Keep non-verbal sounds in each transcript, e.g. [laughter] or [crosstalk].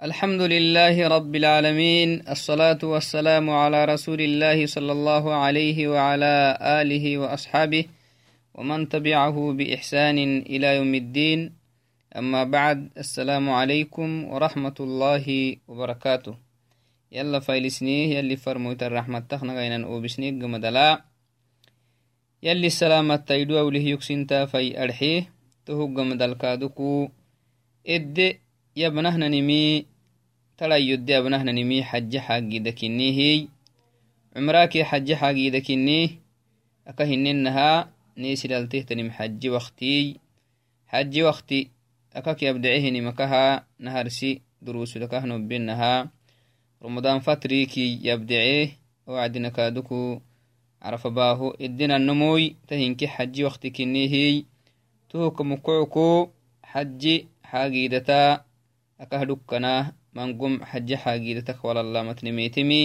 الحمد لله رب العالمين الصلاة والسلام على رسول الله صلى الله عليه وعلى آله وأصحابه ومن تبعه بإحسان إلى يوم الدين أما بعد السلام عليكم ورحمة الله وبركاته يلا فايلسنيه يلي فرموت الرحمة تخنا غينا وبسنيك مدلا يلي السلامة تيدو أوله يكسنتا في أرحيه تهوغ مدلكادكو إد يبنهن نمي talayodde abnahnanimi xaja xagidakinihey cumraakee xaja xagidakinih aka hininaha neesilaaltehtanim xajji waktiy xaji wakti akaki abdecehinim akahaa naharsi durusudakahnobenahaa ramadaan fatriikii yabdecee oacdinakaaduku carafabaaho edinanomoy tahinke xaji wakti kinihey tuhuka mukoco ko xaji xaagiidataa akah dhukkanah mangum xaji xaagiidata kwalalamatnemetemi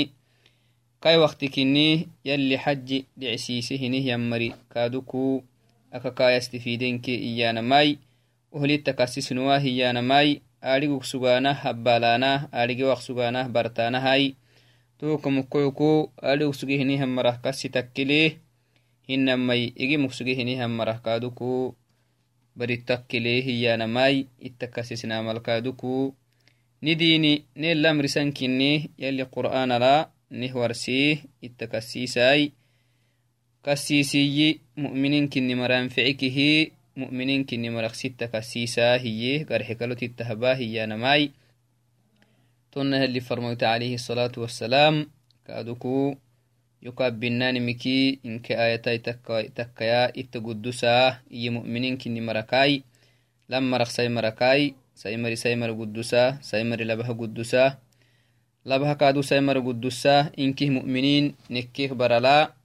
kai wakti kini yalli xaji dhicsiise hinih yammari kaaduku. Akakaayastifidenke iyanamai ohlitta kasisnowa hiyanamai aadhigug sugaanah habbaalaanah aadhige waq sugaanah bartaanahai tuukamukoyku aadhigug suge hinih yammarah kasi takkileh hinamai igimug suge hinih yammarah kaaduku. Baritakkilee hiyanamai ittakasisnaamalkaaduku أريقك سغيه نيه مرح كسي تكليه hinamai igi mugsuge hinihammarah kaaduku baritakkilee hiyyanamai ittakasisinamalkaaduku nidini nelamrisankinni yalli qur'aanala nih warsii ittakasiisai kasiisiyi mu'mininkinni maranficikihi mu'mininkinni maraqsitta kasiisaa hiye garxikalotittahabaa hiyyanamai tonna yalli farmoyta alayhi الصلاة والسلام kaaduku yukabinanimiki inke ayatai takkaya itta guddusaa iyo mu'mininkini marakai lam maraq sai marakai saimari saimar gudusa saimari labaha gudusa labaha kaadu saimar gudusa inkih mu'minin nikkih barala.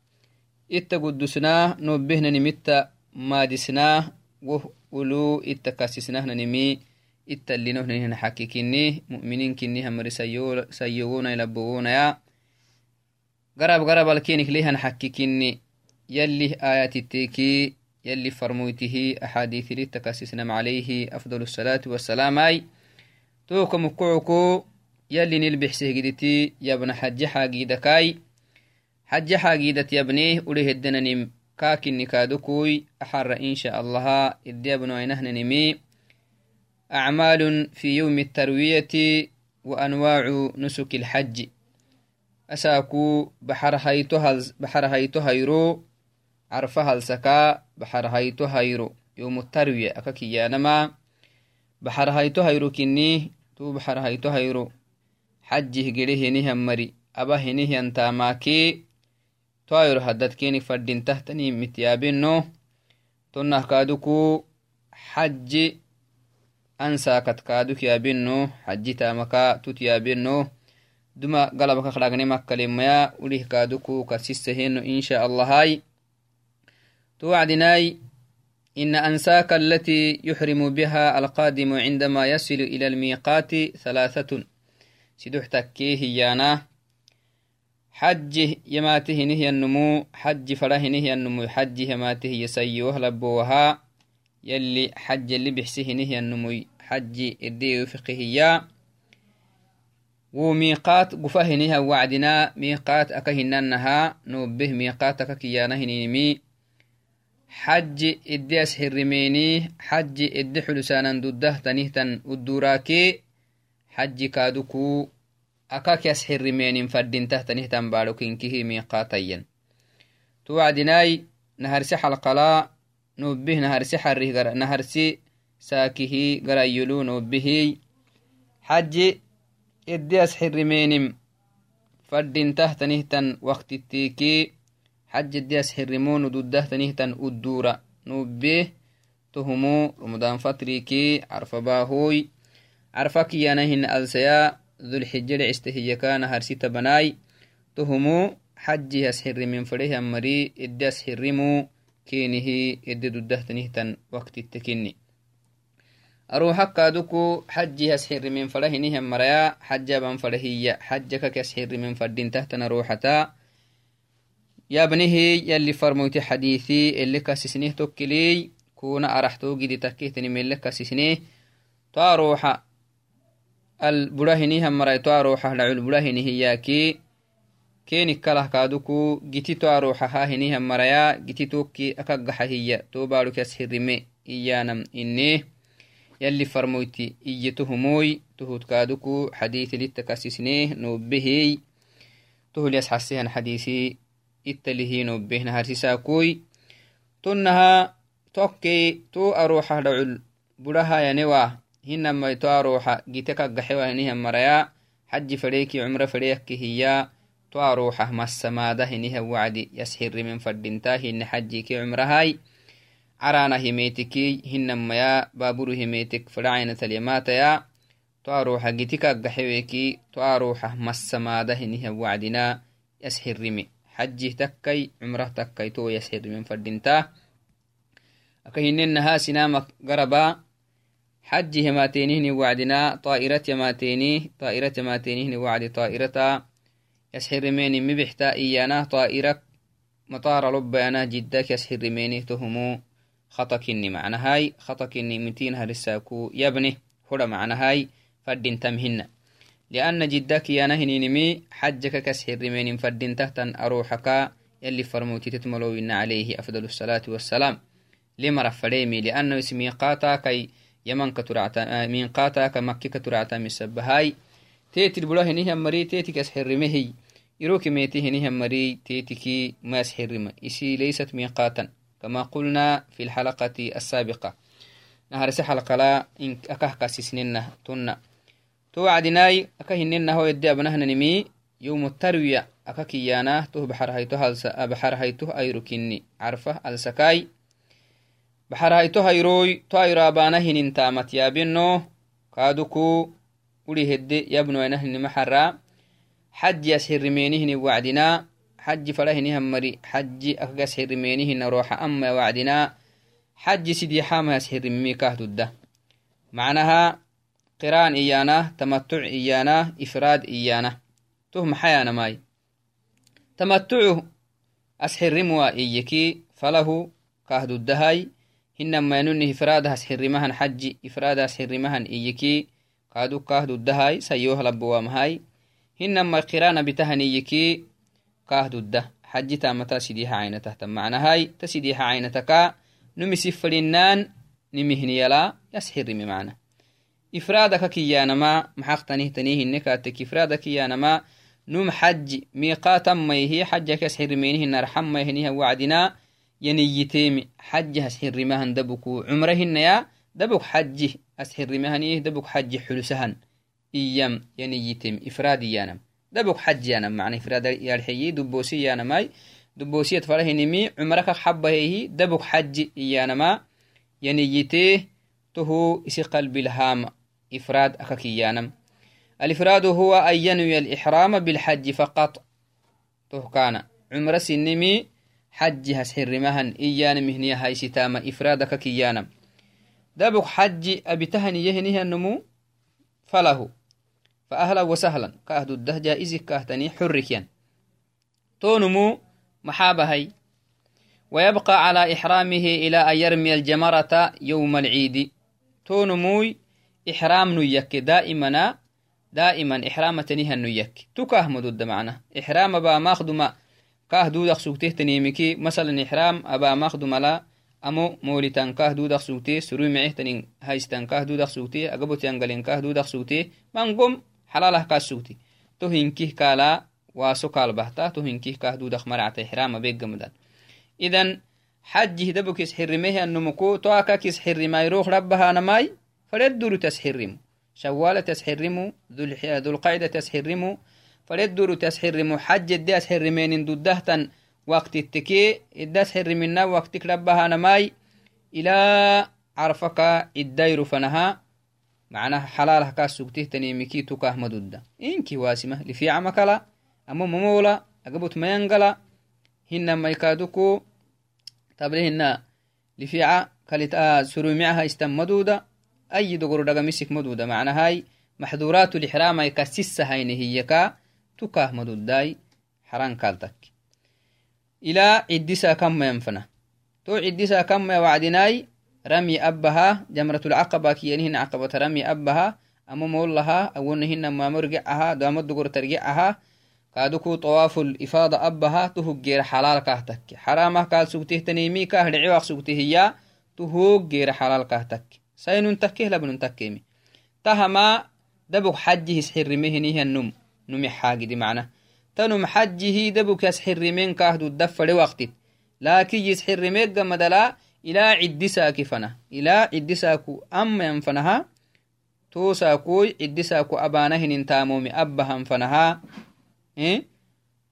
Itta gudusnaa nobbehnanimitta maadisnaa woh ulu itta kasisnahnanimi ittallinohnanihnaxakikini mu'miniinkini hamari sayyowonai labowonaya garab garab alkiniklihanxakikini yalih aayatitteekii يلي فرمويته أحاديث للتكسسنم عليه أفضل الصلاة والسلام أي. توك مكعكو يلي نلبح سهجدتي يبن حج حاجيدكاي حج حاجيدت يبنيه أوليه الدننم كاكن نكادكوي أحر إن شاء الله إدي ابن عينهن نمي. أعمال في يوم التروية وأنواع نسك الحج. أساكو بحر هيتو carfa halsakaa baxarhayto hayro yomu tarwiya aka kiyaanama baxarhayto hayro kinni tuu baxarhayto hayro xajih gede henihan mari aba henihan taamaakee to ayro haddadkeeni fadhintahtanihim mityaabinno tonnah kaaduku xaji ansaakat kaaduk yaabinno xaji taamaka tut yaabinno duma galabakakdhagne makkalemaya ulih kaaduku kasiseheno insha allahai توعدناي إن أنساك التي يحرم بها القادم عندما يصل إلى الميقات ثلاثة. سدوح تكيه يانا حج يماته نهي النمو. حج فره نهي النمو. حج يماته يسيوه لبوها. يلي حج اللي بحسه نهي النمو. حج إديه فقهيا وميقات قفهنها وعدنا. ميقات أكهننها. نوبه ميقات أككيانهنيمي حج xaji ideas hirrimeeni xaji ede xulusanan duddah tanihtan udduraakee xaji kaadukuu akakias hirrimeenin faddintah tanihtan baadhokinkihi miiqaatayyan tuwacdinaai naharsi xalqalaa nubbih naharsi xarrih naharsi saakihi garayyulu nobihiy xaji ideas hirrimeenim faddintah tanihtan waqtittiikii حج إدياس حرمون ودده تنهتن الدورة نوبيه تهمو رمضان فتريكي عرف باهوي. عرفك يانهن ألسيا ذو الحجة لعستهي كان هرسي تبناي تهمو حج يسحر من فريه أمري. إدياس حرمو كينه إدي دده تنهتن وقت التكني. أروحك كادوكو حجي هسحر من فرهنهم مريا حجة بن فرهية حجك كسحر من فردين تحتنا روحتا يا بنيه يلي فرموتي حديثي اللي كاسسنيه توكلي كونا أرحتو جدي تكيتني من اللي كاسسنيه. تاروحا البراهني هم مرأيتو أروحة لعل براهني هياكي. كيني كله كادوكو جيتي تو أروحة هني هم مرأيا جيتي توكي أكاقح هي تو بارو كسهرمي إيانم إني. يلي فرمويتي إيتهموي تهود كادوكو حديث للتكاسسنيه نوبهي. تهول يسحسيهن حديثي. إتلهي نوبه نهارسيساكوي تنها توكي تو أروحة دعل بدها ينوى هنما تو أروحة جيتك قحوة هنيها مريا حج فريكي عمر فريك هي تو أروحة مسمادة هنيها وعدي يسحر من فردنتا هن حجيكي عمرهاي عرانا هميتكي هنما يا بابور هميتك فرعينة اليمات يا تو أروحة جيتك قحويكي حجه تكي عمره تكي تو يسحر من فردنتا أكهننها سنامك قربا حج هماتينه وعدنا طائرة يماتيني طائرة يماتينه وعد طائرة يسحر ميني مبحتا إيانا طائرة مطار لبانا جدك يسحر ميني تهمو. خطكني معنى هاي خطكني متين هرساكو يبني هذا معنى هاي فردين تمهن لأن جدك يانا هنينمي حجك كسحر ميني فردين تهتن أروحك يلي فرموتي تتملوين عليه أفضل الصلاة والسلام. لما رفريمي؟ لأنه اسمي قاتا كي يمن كترعتا من قاتا كمكي كترعتا مسبهاي تيتي البلاه نهم مري تيتي كسحرمهي يروك ميتي نهم مري تيتي ما سحرم إسي ليست ميقاتا كما قلنا في الحلقة السابقة. نهار حلقة لا إن أكه كاسسننا تنا Ah, to wacdinaai aka hinennaho ede abnahnanimi yom tarwiya aka kiyaana toh baxarhaytoh ayro kinni. Carfah alsakai. Baxarhaytoh ayroy to ayro abana hinintamat yaabino kaaduku uri hedde yabnoainahnima xara xajiyas hirimenihini wacdinaa xaji farahinihammari xaji akagas hirimenihina rooxa amaya wacdinaa xaji sidii xamayas hirimimi kahdudda. Macnaha قران إيانا تمتع إيانا إفراد إيانا تهم حيانا ماي تمتعه أسحر رموا إيكي فله قهد الدهاي إنما ينون إفراد أسحر رمهن حج إفراد أسحر رمهن إيكي قهد قهد الدهاي سيوه لبوام هاي إنما قران بتهن إيكي قهد الده حج تامتا سيديها عينته تمعنا هاي تسيديها عينتك نمسي فلنان نمهنيلا يسحر رمي معنا ifraadaka kiyanama maxaqtanihtanihine kaatek ifraada kiyanama num xaji miiqaatammayhi xajakas xirimenihinaarxammayhiniha wacdina yaniyiteemi xaji hasxirimahan dabuku cumrahinaya dabuk xaji asxirimahanih dabuk xaji xulusahan iyam yaniyiteem ifraad iyanam dabuk xaji yanam mana ifraad yarxeyi dubosi iyanamai dubosiyat farahinimi cumraka xabahehi dabuk xaji iyanama yaniyitee tohu isi qalbilhama akak iyanam الإفراد هو أن ينوي الإحرام بالحج فقط. تهكانا عمر سنمي حج هسحرمهن إيانا مهنيا هاي ستاما إفرادك كيانا دابك حج أبتهن يهنيه النمو فله. فأهلا وسهلا. كأهدو الدهجة إذي كأهتني حركيا تونمو محابة هاي. ويبقى على إحرامه إلى أن يرمي الجمرة يوم العيد. تونموي إحرام نيك دائما دائما إحرام تنيها نيك تكاه مدود معنا إحرام با ماخدما kah dudak sugteh tanimiki masalan ihram aba makdu mala amo molitan kah dudak sugte surui meceh tanin haistan kah dudak sugte agabotiangalen kah dudak sugte mangom halalah kas sugti to hinkih kala waso kalbahta to hinkih kah dudak maracta ihrama beggamdan idan حجه دبكس حرمه النمكو تو أكاكس حرما يروح ربها نماي فردور تسحرمو شوالة تسحرمو ذو القعدة تسحرمو فلدور تسحر محج الدي أسحر من ددهتا وقت التكي الدي أسحر منا وقتك ربها نماي إلى عرفك الدير فنها. معناها حلالها كاسوكته تنيمكي تكاه مدودة إنكي واسمة لفي عمكلا أمو ممولا أقبط ما ينقلا هن ما يكادوكو تبلي هن لفيعة كالت آه سرو معها استم مدودة أي دقر دقا مسك مدودة معنى هاي محظورات الإحرام يكسس هاينه هيكا تكاه مدوداي حران كالتك إلى عدسا كم ينفنا تو عدسا كم وعدناي رمي أبها جمرة العقبة كيانهن عقبة رمي أبها amo mollaha awona hina mamo rigecaha damo dogorta rigecaha kaduku طوافul ifada abaha tuhuggeera xalaalkah takke xaramah kaal sugtehtanimi kah dheciwaq sugtehiya tuhuggeera xalaalkah takke sainun takkeh labnun takkemi tahama dabuk xajihis xirrimehinihanum numi xaagidi macna tanum xajihi dabuk yas xirrimen kah duddafade waqtit laakin yis xirrimegga madala ilaa ciddisaaki fana ilaa ciddisaaku ammayan fanaha toosaakuy ciddisaaku abaanahinin taamomi abbahan fanaha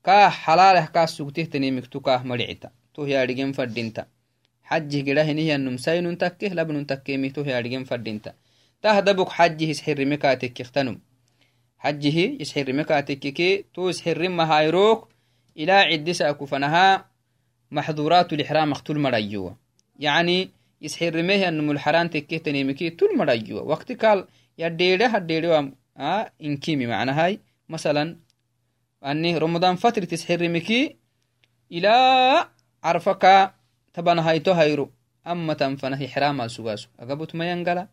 kaah xalaalah kaas sugtehtanimiktu kaah madhicita toh yaadhigen fadhinta حجه جرا هنيه النم ساين تكه لبن تكه ميتو هي أرجم فردينتا. تاه دبوك حجه يسحر مكاتك كختنم حجه يسحر مكاتك كي تو يسحر ما هايروك إلى عدسة كفنها محظورات الإحرام اختل مرايوه يعني يسحر ميه النم الحران تكه تنيمكي تل مرايوه وقت قال يا ديره هديره وام آه، إنكيمي معنا هاي. مثلا أني رمضان فترة تسحر مكي إلى عرفك taban hayto hayro amatan fanah ixramal sugasu. Agabutmayangala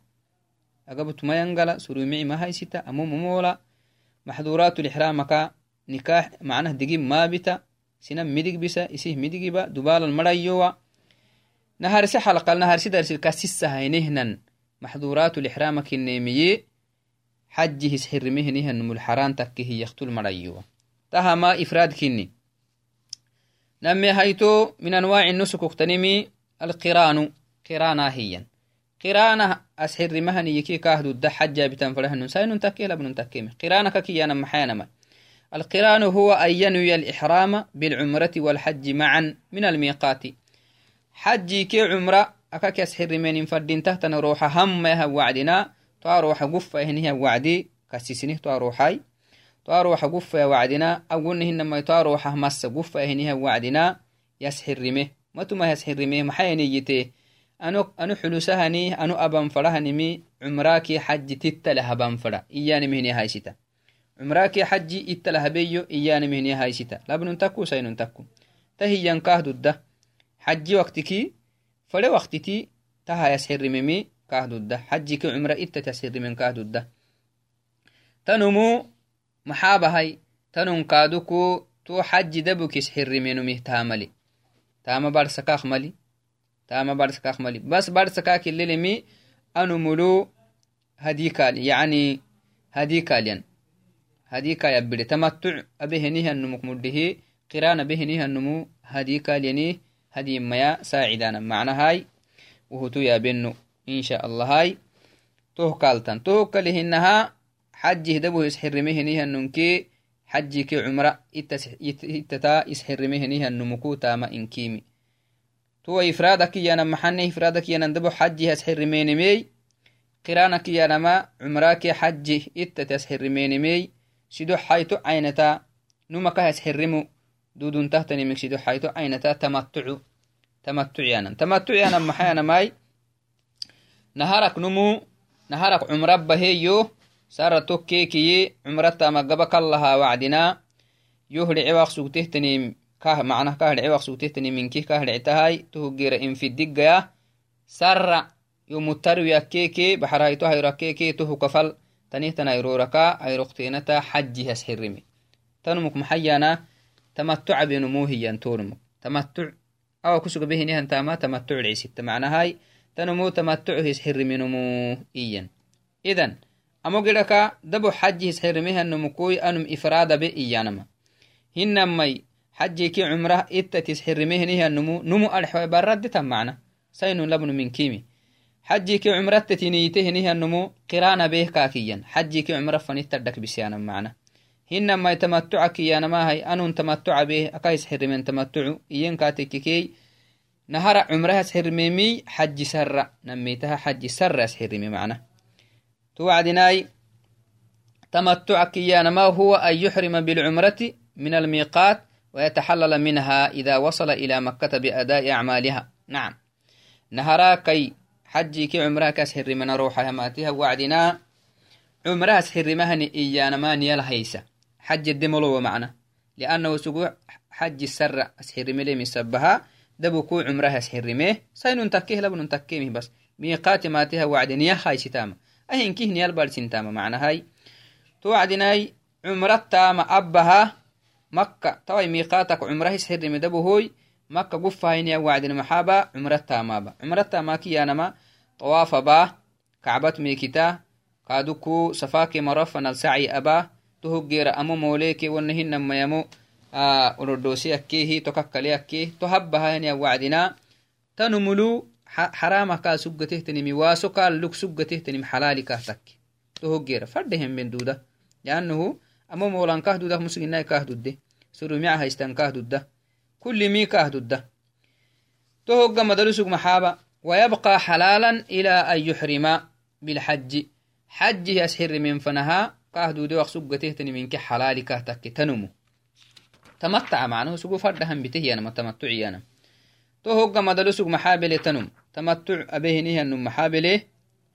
agabutmayangala surumii mahaysita amumamola maxduratulixramaka nikaax macnah digib maabita sinan midig bisa. Isih midigiba dubalan marayowa. Naharse xalqal naharsi darsil kasisahaynehnan maxduratulixrama kineemiye xajihis xirimehenihanumulxaraan takke hiyaqtul marayowa. Tahama ifraad نم هيتو من أنواع النسك اكتنمي القران قرانا هيا. قرانا أسحر مهني يكي كاهدو الدح حجة بتنفره النسان ننتكي لابن ننتكي قرانا كي القران هو أن ينوي الإحرام بالعمرة والحج معا من الميقات. حج كي عمرة أكاكي أسحر من انفردين تهتن روح هم وعدنا تواروح قفة هنيها وعدي كسيسنه تواروحاي twaroxa gufaya wacdina agunnihinamai twaroxa massa gufaya hiniha wacdina yasxirime matuma yasxirime maxayaniyite anu xulusahani anu aban fadahanimi cumraaki xaji tittale haban fada iyanimihini haysita cumraaki xaji ittala habeyo iyanimihini haysita labnun takku saynun takku tahiyan kahdudda xaji waktiki fade waktiti taha yasxirimimi kahdudda xajiki cumra ittat yasxirimen kahdudda tanumu maxaabahay tanun kaaduku to xaji dabukis xirimenumih taamali taama barsakaak mali taama barsakaak mali bas barsakaak ilelemi anu mulu hadikali yani hadikaliyan hadika yabbide tamattuc abehenihanumuk muddihi qiraan abehenihanumu hadikalyani hadimaya saacidana macnahay wuhutu yaabenu insha allahai toh kaltan toh xajihdabu isxirimehenihannunke xajike cumra ittata isxirimehenihannumuku tama inkimi tuwa ifradakiyana maxane ifradakiyandabo xajih asxirimenimey qiranakiyanama cumrake xajih ittate asxirimenimey sido xayto caynata numakah asxirimu duduntahtanimik sido xayto caynata tamatucu tamatuciyanan tamatuciyanan maxayanamai naharak numu naharak cumra baheyo sara tokkeekiyi cumratama kallaha wacdina yohdhecewaq sugtehtanim manah kahdhecewaq sugtehtaniminki kahdhectahay tuhugera infidiggaya sara yomutarwiakkeeke baxarahayto hayroakkeeke tohukafal tanihtan ayroraka ayroqteenata xajihas xirimi tanumuk maxayana tamatucabenumohiyan tonumuk tamatuc awa kusugabehinihantama tamatuc dhicisitta macnahay tanumo tamatuc his xiriminumuh iyan idan amo gidaka dabo xaji hisxirimehanumukoy anum ifraadabe iyanama hinamai xajiki cumrah itat hisxirimehenihanumu numu adxwa baradditan macna sainun labnu minkimi xajiki cumrattatiniyitehenihanumu qiraana beeh kaakiyan xajiki cumra fanittadhak bisyanan macna hinamai tamattuca kiyanamahay anun tamattuca beeh aka hisxirimen tamattucu iyen kaatekkikey nahara cumra hasxirimemiy xaji sarra namitaha xaji sarra asxirime macna توعدناي تمتع كيان ما هو أن يحرم بالعمرة من الميقات ويتحلل منها إذا وصل إلى مكة بأداء أعمالها. نعم. نهرا كي حجي كي عمرها كسهر من روحها ماتها وعدنا عمرها سهر مهني إيانا ما نيال هيسة حج الدملو معنا. لأنه سقوع حج السر أسهر ملي من سبها دبكو عمرها سهر ميه سينون تكيه لبنون تكيه بس ميقات ماتها وعدنيا خايشتاما ahinkihniyal barsintaama macnahay towacdinai cumrattaama abbaha makka tawai miiqaatak cumrahis hirimidabohoy makka gufahiniya wacdin maxaaba cumrattaamaaba cumrattaamaakiyaanama tawaafabaa kacbat mekita kaaduku safake marafanal saci abaa tohoggeera amo mooleeke wanahinnamayamo olodhoosiyakkeehi tokakkaleyakkeeh tohabbahaniya wacdina tanumulu حرامة كا سجته تنمي واسو كال لك سجته تنمي حلالي كهتك تهجير فردهم من دودة لأنه أمو مولان كهدودة مسجنا كهدودة سرو معها استن كهدودة كل مي كهدودة تهجى مدرسك محابة ويبقى حلالا إلى أن يحرم بالحج. حج يسحر من فنها. كهدو دي وقسوق تهتني منك حلال كهتك تنمو. تمتع معنه سوق فردهم بته أنا متمتعي أنا تو هوغا مدلو سوق محابل تنم. تمتع أبيه النم محابلة.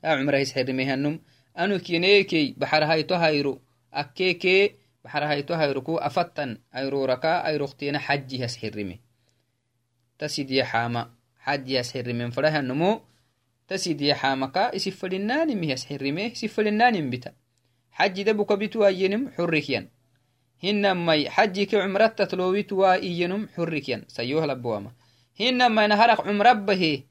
عمره يسحر مهنم أنو كينيكي بحر هاي تهيرو أكيكي بحر هاي تهيرو كو أفتن أيرو ركا أيرو اختينا حج يسحر مي تسيدي حاما حد يسحر من فرها النمو تسيد يحامكا يسفلنان مه يسحر مه هنما نهرق عمر به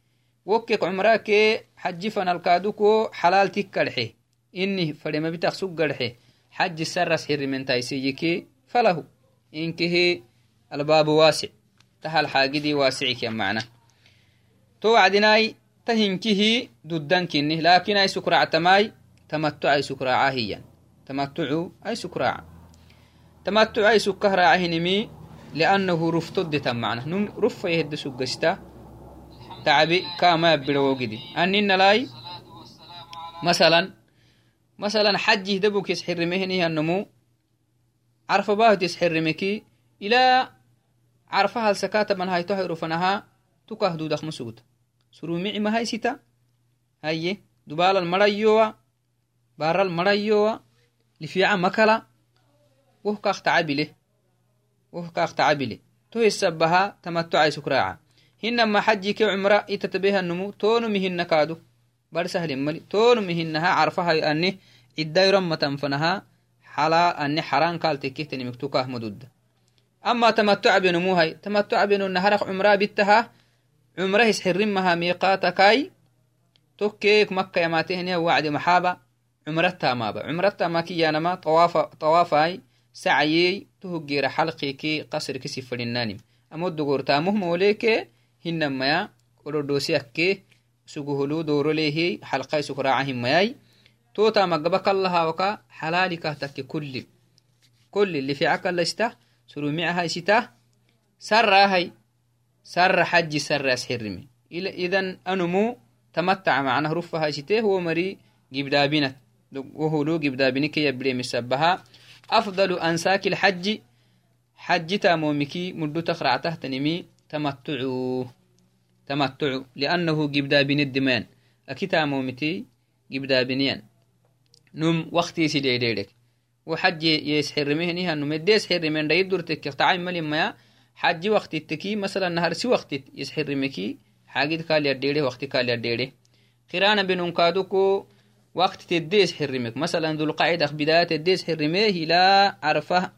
وكك عمرك حج فنالكادوكو حلال تكالحي إني فلما بتاق سقالحي حج السر سحر من تايسيكي فله. إنكه الباب واسع. تهل حاجدي واسعك يا لأنه رفتد تمعنا نم رف يهد سجستا تعبي كما بلوجدي أننا لاي مثلا مثلا حج يهدبك يسحر مهني النمو عرف باه تسحر مكي إلى عرفها السكاتة من هاي تهر فنها تكهدو دخم سوت. surumici mahaysita haye dubalal marayowa baral marayowa lifiaca makala وهكاخ تعبلي تو يسبها تمتع سكراعة. هنما حجي كي عمره يتتبه النمو تونو مهن نكادو بل سهل مالي تونو مهنها عرفها أني إدائي رمة فنها حالا أني حران قال تكيه تني مكتوكاه مدود. أما تمتع بنمو هاي تمتع بنو نهرق عمره بيتها عمره يسحرين مها ميقاتكاي توكيك مكة يماتيهنيا وعد محابة عمرتها مابا. عمرتها ماكي يانما طواف طوافاي sacayey tuhugera xalqike qasrikisi fadinani amo dogortaamuh hinamaya olodosiyakke suguholu dorolehi xalqai sukraaca himayai totama gaba kallahawaka xalaalikah takke kulli. Kulli lifica kalla isita xaji sarras xirimi idan anumu tamattaca macnah rufaha huwo mari gibdaabinat. Woholu gibdaabinikeyabireemisabaha أفضل أنساك الحج حج تامومكي مدو تخرع تحت نمي تمتعو تمتعو لأنه جبدابن الدمان أكي تامومتي جبدابنيان نم وقتي سيدي ديرك. وحج يسحر مهنها نم. يدي سحر من ريد دورتك. تعاين ملي ما حج وقت التكي مثلا نهر سي وقت يسحر مكي حاجد قال يديره وقت قال يديره قرانا بنون كادوكو. وقت تديس حرمك. مثلا ذو القاعدة بداية تديس حرمه لا عرفة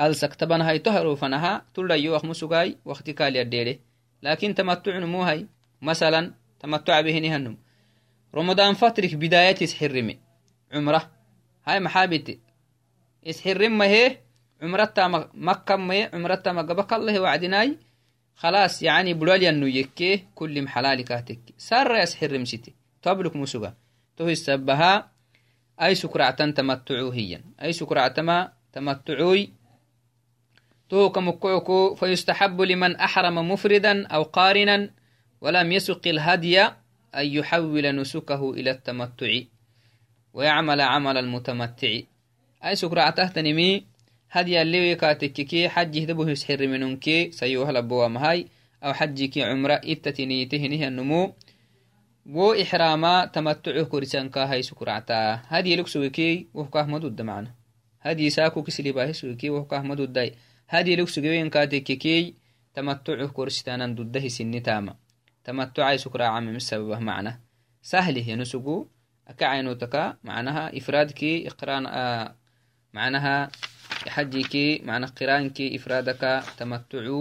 ألسك. طبعا هاي تهرو فنها. تلا يوخ مسوغاي وقت قال يديره لكن تمتع نمو هاي. مثلا تمتع به نهنم. رمضان فترك بداية يسحرمي عمرة. هاي محابتي يسحرم هي. عمرتا مكة مي عمرتا مقبك الله وعدناي. خلاص يعني بلوليا انه يكي كل محلال كاتك سر يسحر مشتي تبلك مسوغا تو السبها أي سكرعتن تمتعو هي أي سكرعتما تمتعوي. تو كمكوكو فيستحب لمن أحرم مفردا أو قارنا ولم يسق الهدي أن يحول نسكه إلى التمتع ويعمل عمل المتمتع. أي سكرعته تنمي هدي اللي كاتككي حجه دبه يسحر منونكي سيوها لبوا مهاي أو حجك عمرة إتتنيته النمو. wo ixraama tamatuco korisanka haisukuractaa hadiyeluk sugekey wohkahmaduda macna hadiisaaku kislibahe sugekey wohkahmaduday hadiyeluk sugewenkatekekey tamatuco korsitanan dudda hisinitama tamatucai sukuracamimi sababah macna sahlih yanusugu akacainotaka macnaha ifraadkii iqraan macnaha xajikii macna qiraankii ifraadaka tamatucu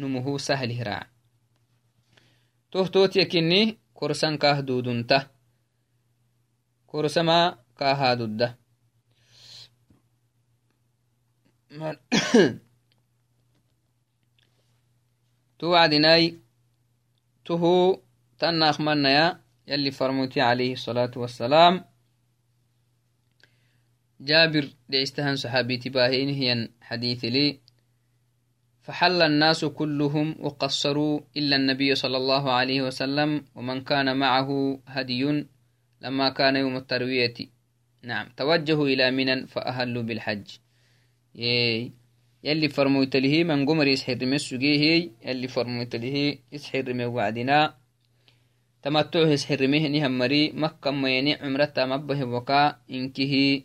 numuhu sahlih raac tohtootiyakini كاه دودنته كرسما كاها دده [coughs] توعدناي تهو تناخ منيا يلي فرموتي عليه الصلاة والسلام. جابر دعستهن صحابي تباهين هي حديث لي. فحل الناس كلهم وقصروا إلا النبي صلى الله عليه وسلم ومن كان معه هدي لما كان يوم التروية. نعم. توجهوا إلى منى فأهلوا بالحج. يلي فرموت له من قمر يسحر مسجيه يلي فرموت له يسحر من وعدنا. تمتعه يسحر مهني همري مكة ميني عمرتا مبه وكا إنكه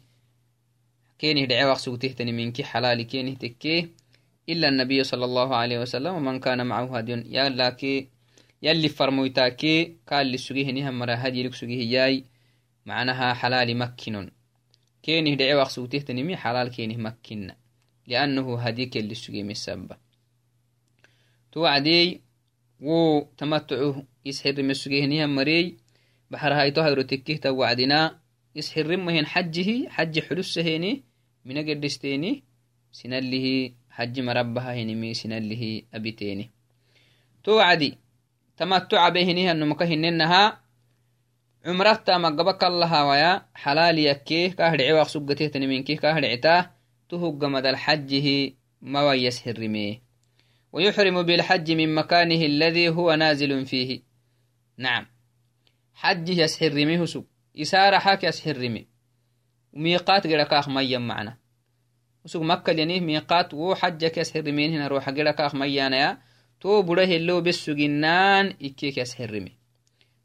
كينه دعي وقت سوتهتني منك حلال كينه تكيه. إلا النبي صلى الله عليه وسلم ومن كان معه هدي. يا لكي يلي فرمويتاكي قال لسجيه نهم مرا هدي لك سجيه جاي. معناها حلال مكنون. كينه دعي وقت سوتهتني مي حلال كينه مكنا لأنه هديك اللي سجيه مسبة توعدي و تمتعه. يسحر مسجيه نهم مري. بحر هايتو هيرو تكيه توعدنا isxirrimahen xajjihi xajji xulussaheni mina gedhisteni sinallihi xajji marabbahahinimi sinallihi abiteni to wacdi tamattuca behinihanumaka hinenaha cumrata magaba kallahawaya xalaali yakkeh kahdhece sugatehtaniminki kahdhecita tuhuggamad alxajjihi mawayas hirime ويحرم بالحج من مكانه الذي هو نازل فيه نعم حج يسحرمه سب isaara hakas hirrimi miiqaat gedhakaak mayyan macna usug makkalyanih miiqaat wo xajjakas hirrimen hina ruuxa gedhakaak mayyanaya to bura hello besuginnaan ikkekas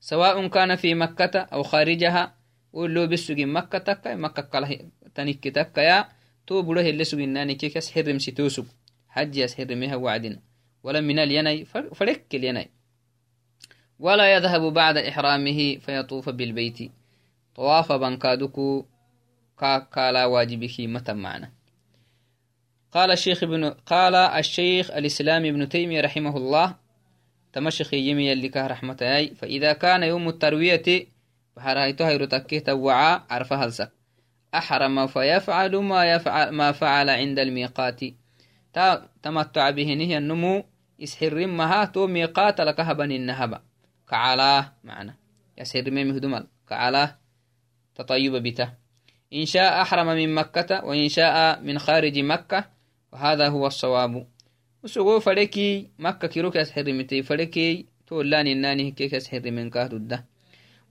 سواء كان في مكة أو خارجها ولو بسوغي مكة تكا مكة كلا تنك تكا يا. تو بره اللي سوغناني كيكس حرم ستوسوغ حج يسحرمها وعدنا ولا من اليني فرك اليني ولا يذهب بعد إحرامه فيطوف بالبيت. طواف بنكادكو كالا واجبك متى معنا. قال الشيخ ابن قال الشيخ الإسلام ابن تيمية رحمه الله. تمشخ يمي اللي كه رحمة أي فإذا كان يوم التروية فحرايته يرتكه توعى عرف هلسك أحرم فيفعل ما يفعل ما فعل عند الميقات. تمتع به نهي النمو. يسحر مها تو ميقات لك هبن النهبة كعلاه معنا يسحر ميم هدمل كعلاه تطيب بته. إن شاء أحرم من مكة وإن شاء من خارج مكة وهذا هو الصواب. وسقو فلكي مكة كيروك أسحرمتي فلكي تولان الناني كيك أسحر من كهد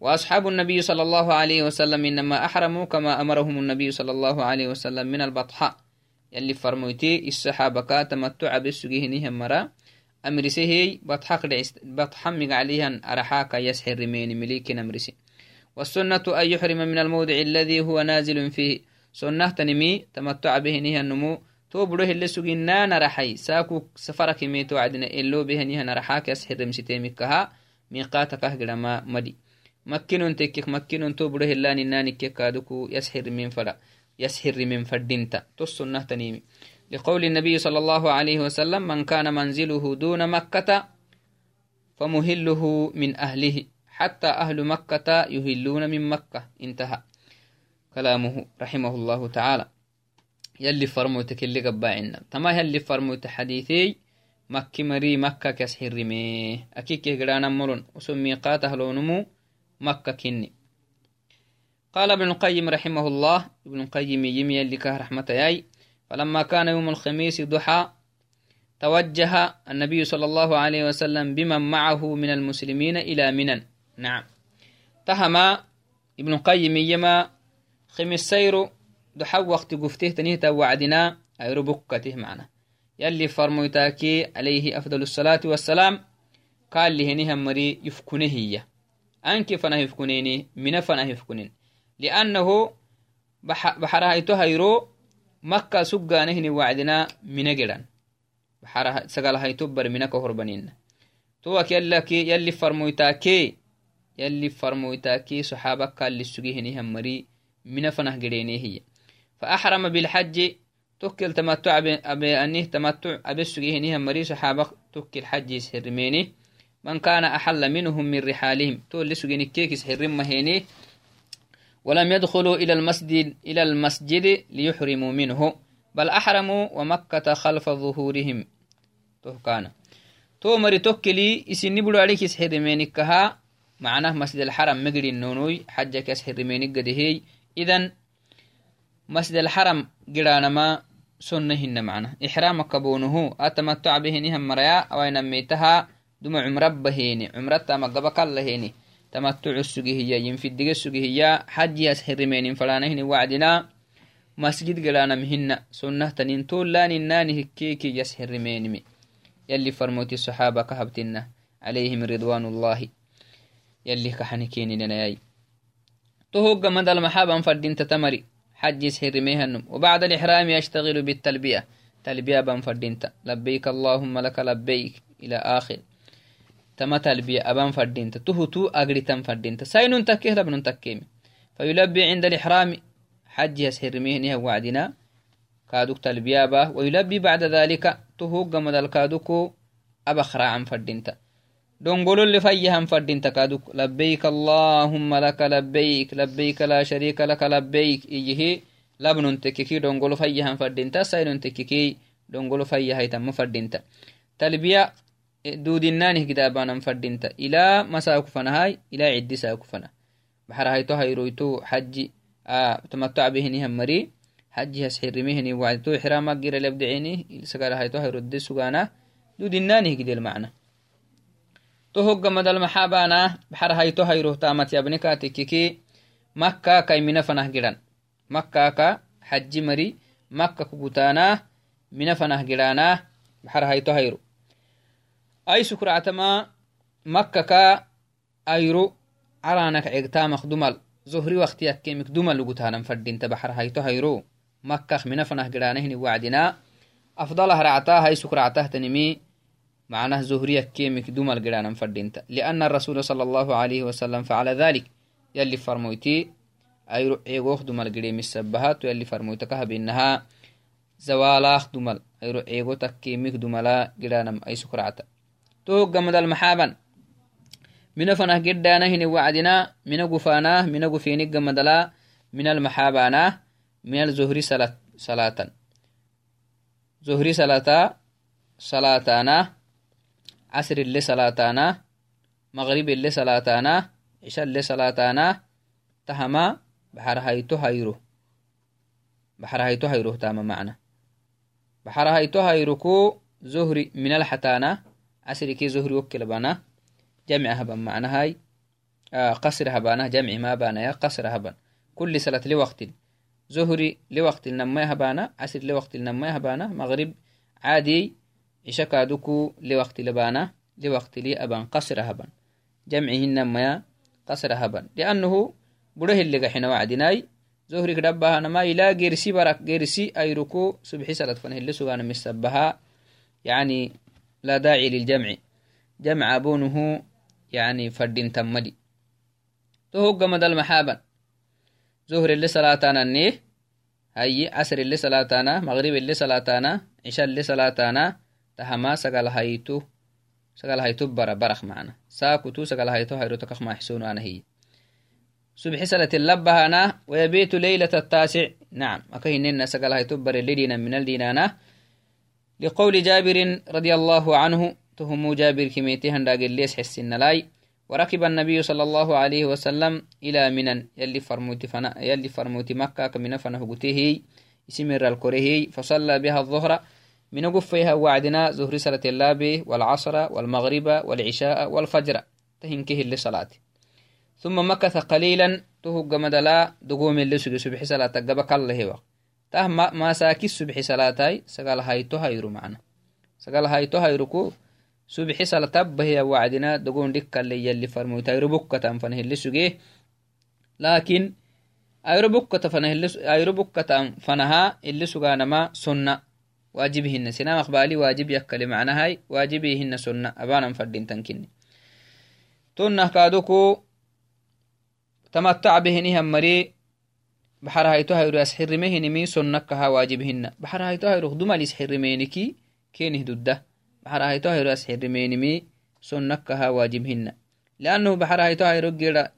وأصحاب النبي صلى الله عليه وسلم إنما أحرموا كما أمرهم النبي صلى الله عليه وسلم من البطحاء يلي فرموتي الصحابة تمتع بسجيه نهم مرا. أمرسيه بطحق بطحمق عليها أرحاك يسحر من مليك أمرسي والسنة أن يحرم من الموضع الذي هو نازل فيه. سنة تنمي تمتع به نهي النمو توبره اللي سجنا نرحي ساكو سفرك ميتو عدنا إلو به نهي نرحاك يسحر مسيتيمكها ميقاتك ما مدي مكنون تكك مكنون توبره اللي نانك كادوكو يسحر من فلا. يسحر من فردينتا تو السنة تنمي لقول النبي صلى الله عليه وسلم من كان منزله دون مكة فمهله من أهله حتى أهل مكة يهلون من مكة انتهى كلامه رحمه الله تعالى يلي فرموتك اللي قباعنا تما يلي فرموت حديثي مكة مري مكة كسحر رمي أكيك قرانا مرن. وسمي قاته لونمو مكة كني. قال ابن القيم رحمه الله ابن القيم يمي يلي كه رحمة ياي. فلما كان يوم الخميس ضحى توجه النبي صلى الله عليه وسلم بمن معه من المسلمين إلى منن نعم. تهما ابن قيم يما خمس سيرو دحو وقت قفته تنيه وعدنا أيرو بكته معنا. يلي فرمويتاكي عليه أفضل الصلاة والسلام قال لي هنيها مري يفكنه هي أنك فنا يفكنيني من فنا يفكنين لأنه بحرها هيرو مكة سجى نهني وعدنا من جران بحرها سقال هاي تبر منك هربانين توك يلي يلي فرمويتاكي يلي فرمويتاكي فأحرم بالحج توكل تمتع أبي أنيه تمتع أبي السجيه مري صحابك توكل حج يسهرميني من كان أحل منهم من رحالهم تول لسجين كيك يسهرم مهيني. ولم يدخلوا إلى المسجد إلى المسجد ليحرموا منه بل أحرموا ومكة خلف ظهورهم. تهكانا تو مري توكلي إسني بلو عليك يسحر مينكها معناه مسجد الحرم مقري النونوي حجك يسحر مينك قدهي إذن مسجد الحرم قرانا ما سنهن معنا. إحرام كبونه أتمتع به نهم مريا. أو نميتها دم عمر بهيني. عمرتا مقبك اللهيني تمتع السجهية ينفي الدقى السجهية حج يسحر مين فلانهن وعدنا. مسجد قرانا مهن. سنة تنين طول لا نناني هكيكي يسحر مينمي يلي فرموتي الصحابة كهبتنا عليهم رضوان الله. يلي كحنكيني لناي تهوق مدى المحابة فردين تتمري. حج يسحر ميهنم وبعد الإحرام يشتغل بالتلبية. تلبية بنفردينتا لبيك اللهم لك لبيك. إلى آخر. تما تلبية أبان فردينتا. تهتو أغري تم فردينتا. ساينون تكيه لبنون تكيمي. فيلبي عند الإحرام حج يسحر ميهنها وعدنا. كادوك تلبية با. ويلبي بعد ذلك تهوق مدى الكادوكو أبخرا عن فردينتا. دونغولو فيهم فردين تكادوك. لبيك اللهم لك لبيك لبيك لا شريك لك لبيك. إيه لبن تككي دونغولو فيهم فردين تسايلون تككي دونغولو فيها يتم فردين تلبية دودنانه كتابانا فردين إلى مساك فنهاي إلى عدي ساك فنا بحر هايتو هايرويتو حجي آه تمتع به نهم مري. حجي هسحر مهني وعدتو إحرامك غير لبدعيني. سقال هايتو هايرد سقانا دودنانه كده المعنى. Tohogga madal maxaabana baxar hayto hayrohtamat yabnekatikiki makka kai mina fanah gidan makkaka haji mari makka kugutana mina fanah gidana baxar hayto hayro ay sukractama makkaka ayro caranak cegtamak dumal zohri wakti yakkemik dumal lugutanan fadinta baxar hayto hayro makkak mina fanah gidanahini wacdina afdalah racta hay sukractahtanimi معناه زهرية كيمك دوم القرانا فردينتا لأن الرسول صلى الله عليه وسلم فعل ذلك. يلي فرمويتي أي رعيغوخ دوم القريم السبهات يلي فرمويتكها بإنها زوالاخ دومل أي رعيغو تكيمك دوملا قرانا أي سكرعتا توق قمد المحابا من فنه قدانا هنا وعدنا من قفانا من قفينك قمدلا من المحابانا من الزهري صلاة زهري صلاة صلاتانا عصر اللي صلاتانا مغرب اللي صلاتانا عشاء اللي صلاتانا تهما بحر هايتو هايرو. بحر هايتو هايرو تاما معنا. بحر هايتو هايروكو زهري من الحتانا عصر كي زهري وكل بانا. جمع هبن معنا هاي. آه قصر هبانا جمع ما بانا يا قصر هبن زهري عشا كادوكو لوقت لبانا لوقت لي أبان قصر هبان. جمعهن ما قصر هبان. لأنه بره اللي قحنا وعدناي زهري كدبها نما إلى جيرسي برك جيرسي أيركو سبحي سلت فنه اللي سوغانا مسبها يعني لا داعي للجمع. جمع أبونه يعني فردين تمدي. تهوق مدى المحابا زهر اللي صلاتانا النيه هاي عصر اللي صلاتانا مغرب اللي صلاتانا عشاء اللي صلاتانا برا سقال هايتو هايرو تكخ ما يحسون أنا هي. سبح سلة اللبها أنا ويبيت ليلة التاسع. نعم أكهننا سقال هايتو بر الليدين من الدينانا لقول جابر رضي الله عنه تهم جابر كميتي هنداق الليس حسن لاي. وركب النبي صلى الله عليه وسلم إلى منن. يلي فرموتي فنا يلي فرموتي مكة كمن فنه قتيه اسمر الكره فصلى بها الظهر. من قفيها وعدنا زهر صلاة اللابي والعصر والمغرب والعشاء والفجر. تهنكه اللي صلاة. ثم مكث قليلا تهق مدلا دقوم اللي سجي سبح صلاة قبك الله هو ته ما ساكي سبح صلاة سقال هاي تهيرو معنا. سقال هاي تهيركو سبح صلاة بهي وعدنا دقوم دك اللي يلي فرمو تهيرو واجبهن. سنام أقبالي واجب يكلي معنى هاي واجبهن سنة. أبانا فردين تنكني. تنه كادوكو تمتع بهنها مري بحر هايتو هايرو أسحرمهنمي سنكها واجبهن. بحر هايتو هايرو خدوما لسحرمينكي كينه دده بحر هايتو هايرو أسحرمينمي سنكها واجبهن. لأنه بحر هايتو هايرو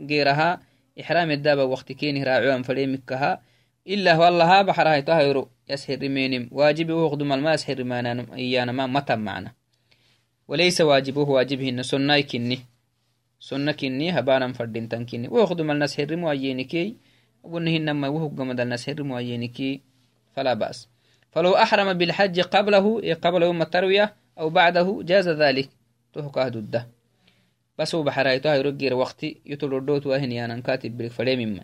غيرها إحرام الدابة وقت كينه راعوان فريمكها إلا والله بحر هايتو هايرو يسحرمينم واجبه وخدوما ما يسحرمانا إيانا ما متم معنا. وليس واجبه واجبهن سنة كني سنة كني هبانا فردين كني وخدوما الناس حرموا أيينكي ونهنما وهو قمد الناس حرموا أيينكي فلا بأس. فلو أحرم بالحج قبله قبل يوم التروية أو بعده جاز ذلك. تهكاه ضده بس هو بحرايتها يرجر وقتي يتلردوت وهن يانا كاتب بريك فلي مما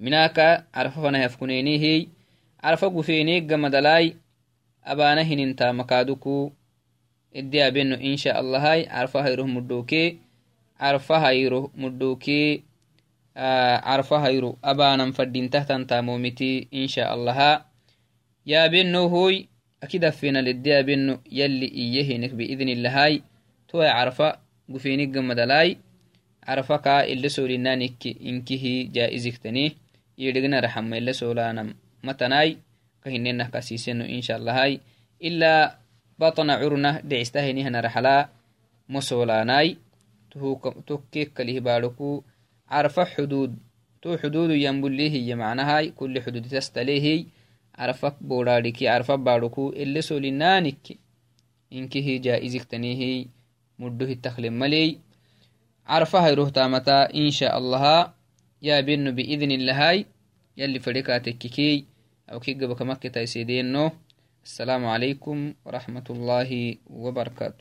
الصلوات الخمس فيها سنة كون سلتا أو يد أبنهن كون سلت من لبانا ما كادوك واجبهن سنة كهاي وليس بواجب واجبه سنام المتن تهق مدل محابا سقال هاي تهيره ما حما حسيق مدلا أيربك كتيق مدل محابانا مناك عرف فنه جلان مناك عرف فنه يفكنيني هي عرف قفينيق مدلاي أبانا هننتا مكادوكو إدي أبنو إن شاء الله هاي عرفها يروح مدوكي عرفها يروح مدوكي آه عرفها يروح أبانا مفردين تحت تامومتي إن شاء الله يا بنو هوي أكيد فينا للدي أبنو يلي إيهنك بإذن الله. هاي يا يلي فريقاتك كي أو كي قبك مكة السلام عليكم ورحمة الله وبركاته.